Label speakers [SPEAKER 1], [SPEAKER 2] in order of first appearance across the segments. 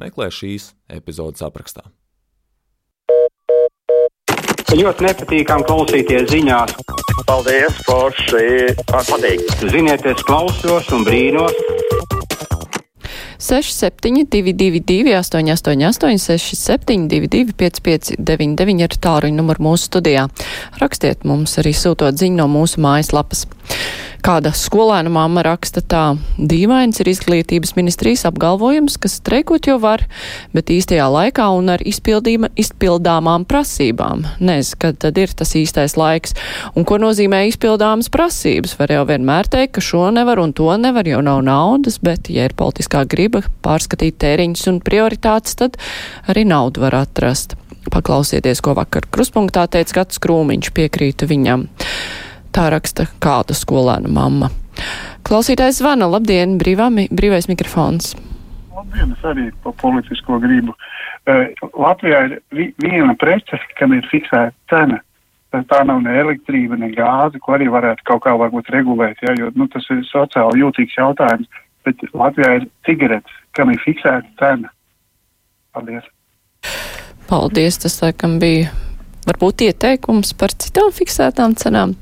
[SPEAKER 1] meklē šīs epizodes aprakstā.
[SPEAKER 2] Ļoti nepatīkami klausīties ziņās.
[SPEAKER 3] Paldies, Forši! Patīk!
[SPEAKER 2] Ziniet, es klausos un brīnos.
[SPEAKER 4] 6722, 888, 672, 559, ir tāruņa numurs mūsu studijā. Rakstiet mums arī sūtot ziņu no mūsu mājaslapas. Kāda skolēna mamma raksta tā, dīvains ir izglītības ministrijas apgalvojums, ka streikot jau var, bet īstajā laikā un ar izpildāmām prasībām. Nezinu, kad tad ir tas īstais laiks. Un ko nozīmē izpildāmas prasības? Var jau vienmēr teikt, ka šo nevar un to nevar, jo nav naudas, bet, ja ir politiskā griba pārskatīt tēriņus un prioritātes, tad arī naudu var atrast. Paklausieties, ko vakar kruspunktā teica Gats Krūmiņš, piekrītu viņam. Tā raksta kāda skolēna mamma. Klausītājs zvana, labdien, brīvā, brīvais mikrofons.
[SPEAKER 5] Labdien, es arī pa politisko gribu. Uh, Latvijā ir vi, viena prece, kam ir fiksēta cena. Tā nav ne elektrība, ne gāze, ko arī varētu kaut kā varbūt regulēt, ja, jo nu, tas ir sociāli jūtīgs jautājums. Bet Latvijā ir cigaretes, kam ir fiksēta cena. Paldies!
[SPEAKER 4] Paldies, tas laikam bija varbūt ieteikums par citām fiksētām cenām.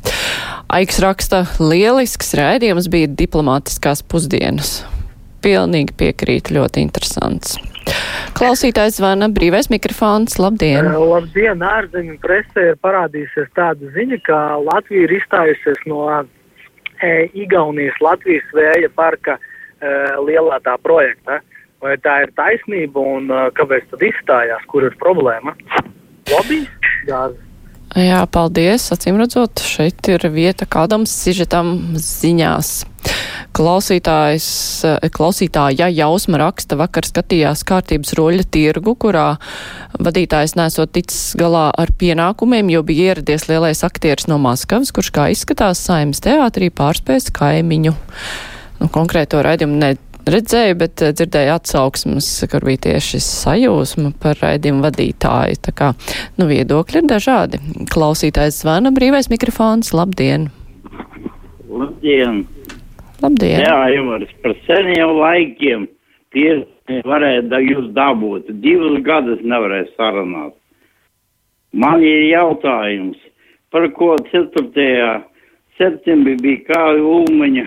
[SPEAKER 4] Aiks raksta, lielisks rēdījums bija diplomātiskās pusdienas. Pilnīgi piekrīt, ļoti interesants. Klausītājs zvana brīvais mikrofons. Labdien!
[SPEAKER 6] Uh, labdien! Ārzemju presē ir parādījusies tāda ziņa, ka Latvija ir izstājusies no e, Igaunijas Latvijas vēja parka e, lielā tā projekta. Vai tā ir taisnība un e, kāpēc tad izstājās, kur ir problēma? Lobby? Gāzi.
[SPEAKER 4] Jā, paldies. Acīm redzot, šeit ir vieta kādam sižetam ziņās. Klausītājs, klausītāja Jausma raksta, vakar skatījās kārtības roļa tirgu, kurā vadītājs nesot ticis galā ar pienākumiem, jo bija ieradies lielais aktieris no Maskavas, kurš kā izskatās saimnes teātrī pārspējas kaimiņu. Nu, konkrēto raidījumu ne redzēju, bet eh, dzirdēju atsauksmes, kur bija tieši sajūsma par raidījumu vadītāju. Tā kā, nu, viedokļi ir dažādi. Klausītājs zvana, brīvais mikrofons, labdien!
[SPEAKER 3] Labdien!
[SPEAKER 4] Labdien!
[SPEAKER 3] Jā, Ivars, par seniem laikiem tie varēja jūs dabūt. Divus gadus nevarēja sarunāt. Man ir jautājums, par ko 4. septembrī bija kā Ulmaņa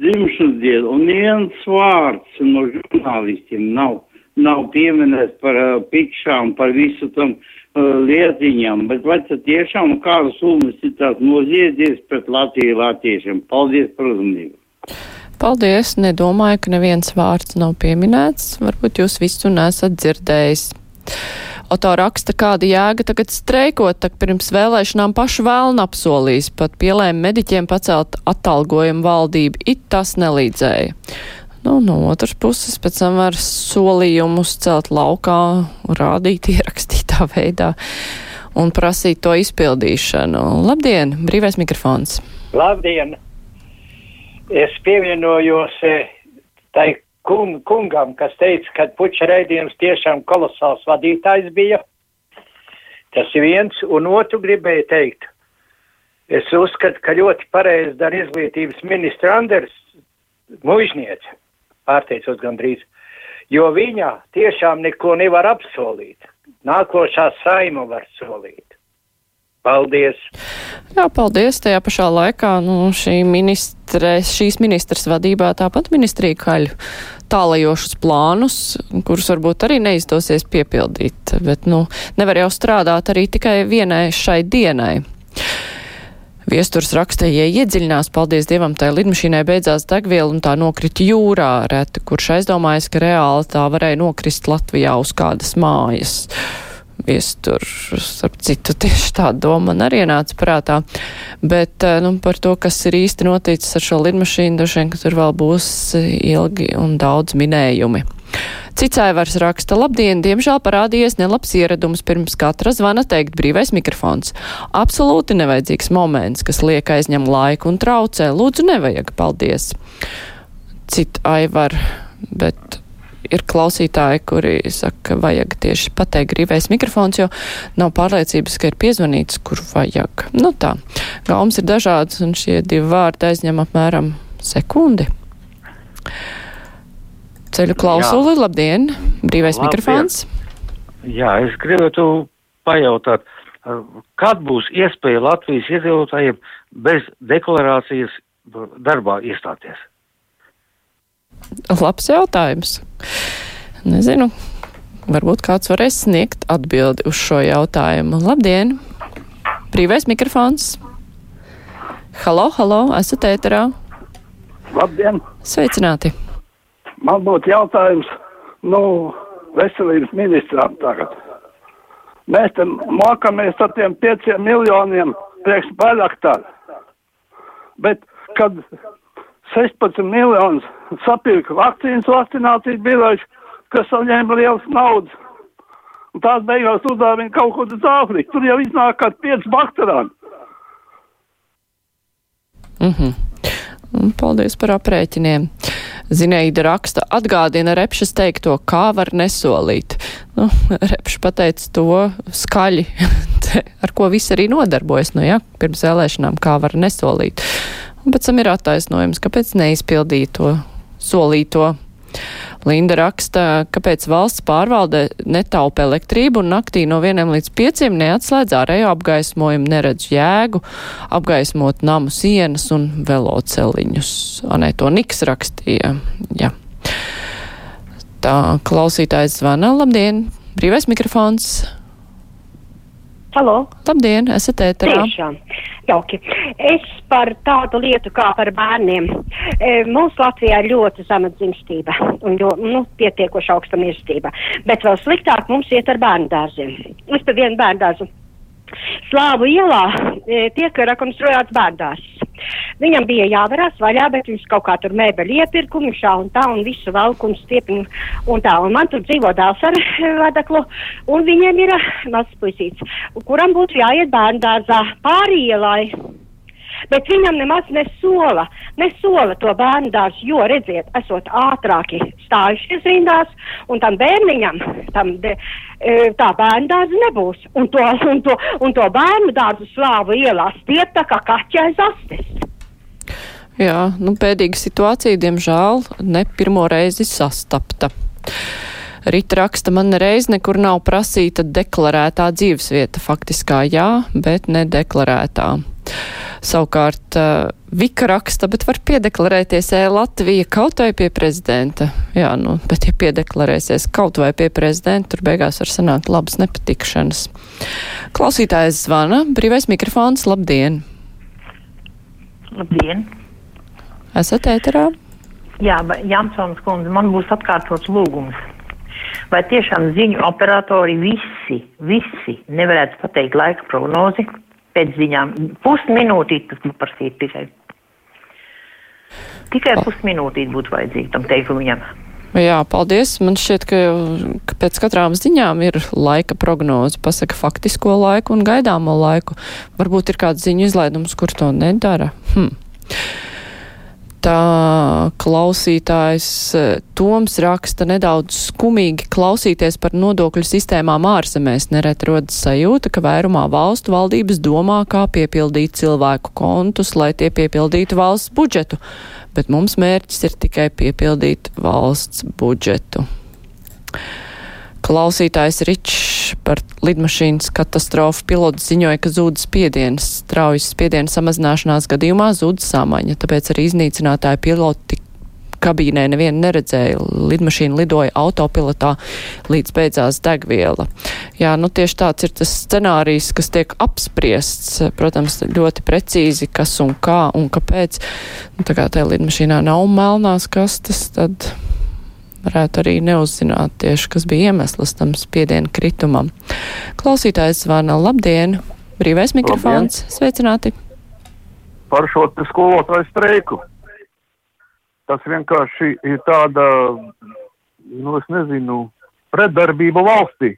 [SPEAKER 3] dzimšanas dienu, un viens vārds no žurnālistiem nav, nav pieminēts par uh, pikšām, par visu tam uh, lietiņām, bet vai tad tiešām kādas ulmas ir tās noziedzies pret Latviju latviešiem? Paldies par uzmanību!
[SPEAKER 4] Paldies! Nedomāju, ka neviens vārds nav pieminēts. Varbūt jūs visu nesat dzirdējis. Oto raksta, kāda jēga tagad streikot, tak pirms vēlēšanām pašu vēlnu apsolījis, pat pielēm mediķiem pacelt atalgojumu valdību, it tas nelīdzēja. Nu, no otras puses, pēc tam var solījumus celt laukā, rādīt ierakstītā veidā un prasīt to izpildīšanu. Labdien, brīvais mikrofons!
[SPEAKER 7] Labdien! Es pievienojos eh, tai kung, kungam, kas teica, ka puča raidījums tiešām kolosāls vadītājs bija. Tas ir viens, un otru gribēju teikt. Es uzskatu, ka ļoti pareizi dara izglītības ministra Anders mužniece, pārteicot gandrīz, jo viņa tiešām neko nevar apsolīt. Nākošā saima var solīt. Paldies!
[SPEAKER 4] Jā, paldies. Tajā pašā laikā nu, šī ministre, šīs ministras vadībā tāpat ministrija kaļ tālajošus plānus, kurus varbūt arī neizdosies piepildīt, bet nu, nevar jau strādāt arī tikai vienai šai dienai. Viesturs raksta, ja iedziļinās, paldies Dievam, tai lidmašīnai beidzās degviela un tā nokrita jūrā, reti, kurš aizdomājas, ka reāli tā varēja nokrist Latvijā uz kādas mājas. Viestur, starp citu, tieši tā doma man arī nāca prātā. Bet, nu, par to, kas ir īsti noticis ar šo lidmašīnu, droši vien, ka tur vēl būs ilgi un daudz minējumi. Cits aivars raksta, labdien, diemžēl parādījies nelabs ieradums pirms katra zvana teikt brīvais mikrofons. Absolūti nevajadzīgs moments, kas liek aizņem laiku un traucē. Lūdzu, nevajag, paldies. Cit aivar, bet ir klausītāji, kuri saka, ka vajag tieši pateikt brīvais mikrofons, jo nav pārliecības, ka ir piezvanīts, kur vajag. Nu tā, gaumas ir dažādas un šie divi vārdi aizņem apmēram sekundi. Ceļu klausuli, Jā. labdien, brīvais labdien. mikrofons.
[SPEAKER 8] Jā, es gribētu pajautāt, kad būs iespēja Latvijas iedzīvotājiem bez deklarācijas darbā iestāties?
[SPEAKER 4] Labs jautājums. Nezinu, varbūt kāds varēs sniegt atbildi uz šo jautājumu. Labdien! Brīvais mikrofons! Halo, halo, esat ēterā!
[SPEAKER 9] Labdien!
[SPEAKER 4] Sveicināti!
[SPEAKER 9] Man būtu jautājums, nu, veselības ministram tagad. Mēs te mokamies ar tiem pieciem miljoniem priekš baļaktāru. Bet, kad 16 miljonus sapirka vakcīnas vakcinācijas birojuši, kas saņēma lielas naudas, un tās beigās uzdāvina kaut ko uz Āfriku. Tur jau iznāk kā 5 bakterāni.
[SPEAKER 4] Mm Paldies par aprēķiniem. Zineida raksta, atgādina Repšas teikto, kā var nesolīt. Nu, Repša pateica to skaļi, ar ko visi arī nodarbojas, nu jā, pirms vēlēšanām, kā var nesolīt. Un pēc tam ir attaisnojums, kāpēc neizpildīja to solīto. Linda raksta, kāpēc valsts pārvalde netaupa elektrību un naktī no vieniem līdz pieciem neatslēdz ārējo apgaismojumu, neredz jēgu, apgaismot namu sienas un veloceliņus. Anē to Niks rakstīja. Jā. Tā klausītājs zvana. Labdien! Brīvais mikrofons!
[SPEAKER 10] Halo!
[SPEAKER 4] Labdien, esat ēterā!
[SPEAKER 10] Tiešām jauki. Es par tādu lietu kā par bērniem. E, mums Latvijā ir ļoti zema dzimstība un jo, nu, pietiekoši augsta mirstība. Bet vēl sliktāk mums iet ar bērnu dārziem. Es pa vienu bērnu dārzu. Slāvu ielā e, tiek rekonstruēts bērndārs. Viņam bija jāvarās vaļā, bet viņš kaut kā tur mēbeli iepirka un šā un tā un visu velku un stiepinu un tā. Un man tur dzīvo dēls ar vedeklu un viņiem ir mazs puisīts, kuram būtu jāiet bērndārzā pāri ielai bet viņam nemaz nesola, nesola to bērnu dārzu, jo, redziet, esot ātrāki stājušies rindās, un tam bērniņam, tam de, e, tā bērnu dārza nebūs, un to, un to, un to bērnu dārzu slāvu ielās stiepta kā kaķa aiz astes.
[SPEAKER 4] Jā, nu pēdīga situācija, diemžēl, ne pirmo reizi sastapta. Rīta raksta, man reiz nekur nav prasīta deklarētā dzīvesvieta, faktiskā jā, bet nedeklarētā. Savukārt uh, Vika raksta, bet var piedeklarēties e-Latvija kaut vai pie prezidenta. Jā, nu, bet ja piedeklarēsies kaut vai pie prezidenta, tur beigās var sanākt labas nepatikšanas. Klausītājs zvana, brīvais mikrofons, labdien!
[SPEAKER 11] Labdien!
[SPEAKER 4] Esat ēterā?
[SPEAKER 11] Jā, Jansons kundze, man būs atkārtots lūgums. Vai tiešām ziņu operatori visi, visi nevarētu pateikt laika prognozi? Pēc ziņām. Pusminūtīt tas man prasīt tikai. Tikai pusminūtīt būtu vajadzīga tam teikumam.
[SPEAKER 4] Jā, paldies. Man šķiet, ka, ka pēc katrām ziņām ir laika prognoze, pasaka faktisko laiku un gaidāmo laiku. Varbūt ir kāds ziņu izlaidums, kur to nedara. Hm. Tā klausītājs eh, Toms raksta nedaudz skumīgi klausīties par nodokļu sistēmām ārzemēs. Neret rodas sajūta, ka vairumā valstu valdības domā, kā piepildīt cilvēku kontus, lai tie piepildītu valsts budžetu, bet mums mērķis ir tikai piepildīt valsts budžetu. Klausītājs Ričs par lidmašīnas katastrofu pilots ziņoja, ka zūd spiediens. Straujas spiediena samazināšanās gadījumā zūd samaņa, tāpēc arī iznīcinātāji piloti kabīnē nevienu neredzēja. Lidmašīna lidoja autopilotā, līdz beidzās degviela. Jā, nu tieši tāds ir tas scenārijs, kas tiek apspriests, protams, ļoti precīzi, kas un kā un kāpēc. Nu, tā kā tajā lidmašīnā nav melnās kastes, tad varētu arī neuzzināt tieši, kas bija iemesls tam spiedienu kritumam. Klausītājs zvana labdien, brīvais mikrofons, labdien. sveicināti!
[SPEAKER 12] Par šo skolotāju streiku. Tas vienkārši ir tāda, nu es nezinu, pretdarbība valstī.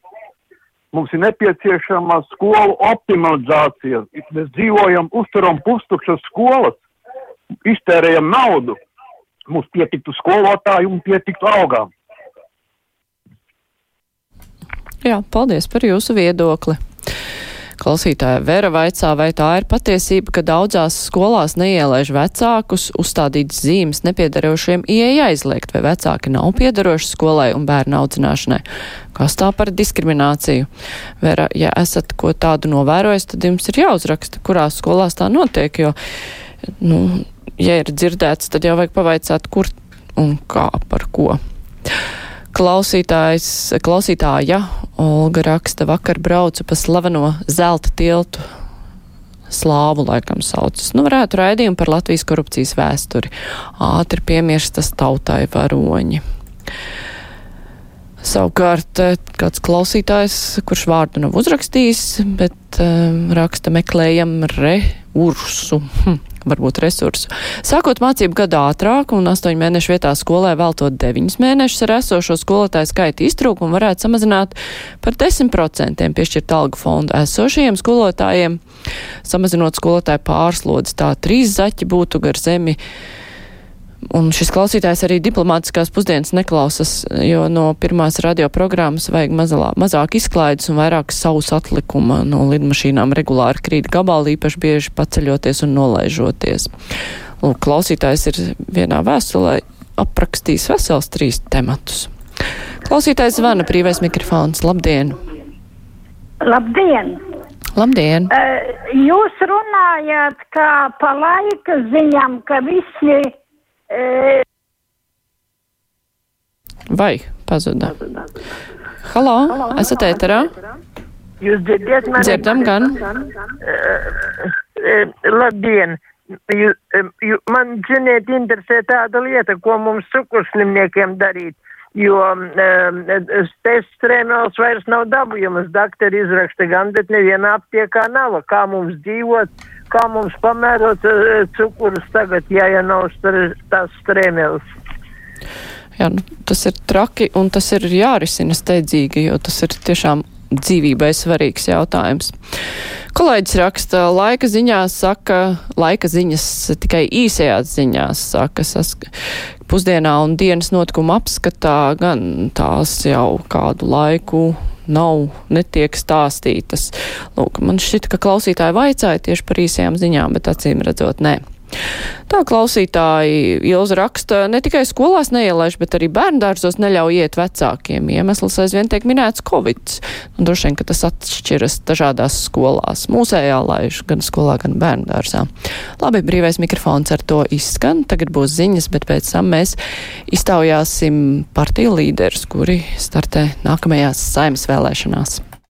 [SPEAKER 12] Mums ir nepieciešama skolu optimalizācija. Mēs dzīvojam, uzturam pustukšas skolas, iztērējam naudu. Mums pietiktu skolotāju un pietiktu algām.
[SPEAKER 4] Jā, paldies par jūsu viedokli. Klausītāja Vera vaicā, vai tā ir patiesība, ka daudzās skolās neielaiž vecākus uzstādītas zīmes nepiedarošiem ieeja aizliegt, vai vecāki nav piedaroši skolai un bērnu audzināšanai. Kas tā par diskrimināciju? Vera, ja esat ko tādu novērojis, tad jums ir jāuzraksta, kurās skolās tā notiek, jo, nu, ja ir dzirdēts, tad jau vajag pavaicāt, kur un kā par ko. Klausītājs, klausītāja Olga raksta, vakar braucu pa slaveno zelta tiltu. Slāvu laikam saucas. Nu, varētu raidījumu par Latvijas korupcijas vēsturi. Ātri piemirstas tautai varoņi. Savukārt eh, kāds klausītājs, kurš vārdu nav uzrakstījis, bet um, raksta meklējam re ursu. Hm, varbūt resursu. Sākot mācību gadu ātrāk un 8 mēnešu vietā skolē veltot 9 mēnešus ar esošo skolotāju skaitu iztrūkumu varētu samazināt par 10% piešķirt algu fondu esošajiem skolotājiem, samazinot skolotāju pārslodzi. Tā trīs zaķi būtu gar zemi Un šis klausītājs arī diplomātiskās pusdienas neklausas, jo no pirmās radioprogrammas vajag mazalā, mazāk izklaides un vairāk savus atlikuma no lidmašīnām regulāri krīt gabali, īpaši bieži paceļoties un nolaižoties. Lūk, klausītājs ir vienā vēstulē aprakstījis vesels trīs tematus. Klausītājs zvana brīvais mikrofons. Labdien!
[SPEAKER 13] Labdien!
[SPEAKER 4] Labdien!
[SPEAKER 13] Uh, jūs runājāt, kā pa laika ziņām, ka visi
[SPEAKER 4] Vai pazuda? Halo, esat ēterā?
[SPEAKER 11] Jūs dzirdat mani?
[SPEAKER 4] Dzirdam gan.
[SPEAKER 11] Labdien! Jū, jū, man, ziniet, interesē tāda lieta, ko mums cukurslimniekiem darīt, jo um, tests strēmēls vairs nav dabūjamas. Daktori izraksta gan, bet nevienā aptiekā nav. Kā mums dzīvot? kā mums pamērot uh, cukurus tagad, ja jau nav tās strēmeles.
[SPEAKER 4] Jā, nu, tas ir traki un tas ir jārisina steidzīgi, jo tas ir tiešām dzīvībai svarīgs jautājums. Kolēģis raksta, laika ziņās saka, laika ziņas tikai īsajās ziņās saka, sask pusdienā un dienas notikuma apskatā, gan tās jau kādu laiku nav, netiek stāstītas. Lūk, man šķita, ka klausītāji vaicāja tieši par īsajām ziņām, bet acīm redzot, nē. Tā klausītāji Ilza raksta, ne tikai skolās neielaiž, bet arī bērndārzos neļauj iet vecākiem. Iemesls aizvien tiek minēts Covid. Un droši vien, ka tas atšķiras dažādās skolās. Mūsējā laiž gan skolā, gan bērndārzā. Labi, brīvais mikrofons ar to izskan. Tagad būs ziņas, bet pēc tam mēs iztaujāsim partiju līderus, kuri startē nākamajās saimas vēlēšanās.